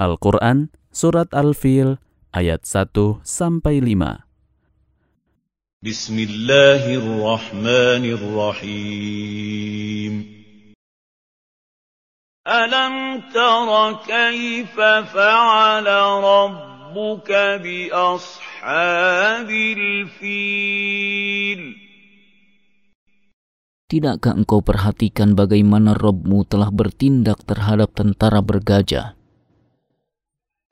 Al-Quran Surat Al-Fil ayat 1 sampai 5. Bismillahirrahmanirrahim. Alam tara kaifa fa'ala rabbuka bi ashabil fil? Tidakkah engkau perhatikan bagaimana Robmu telah bertindak terhadap tentara bergajah?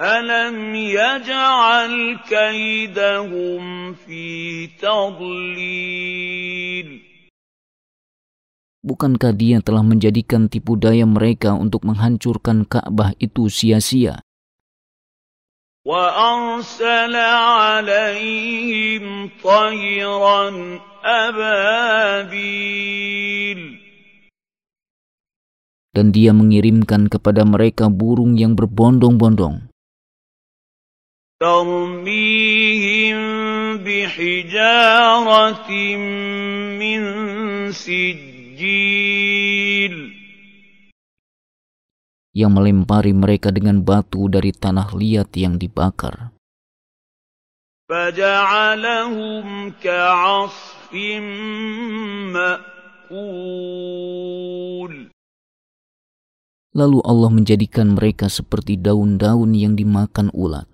أَلَمْ يَجْعَلْ كَيْدَهُمْ فِي تَضْلِيلٍ Bukankah dia telah menjadikan tipu daya mereka untuk menghancurkan Ka'bah itu sia-sia? وَأَرْسَلَ عَلَيْهِمْ طَيْرًا أَبَابِيلَ Dan dia mengirimkan kepada mereka burung yang berbondong-bondong. ترميهم بحجارة من سجيل yang melempari mereka dengan batu dari tanah liat yang dibakar. فجعلهم كعصف مأكول Lalu Allah menjadikan mereka seperti daun-daun yang dimakan ulat.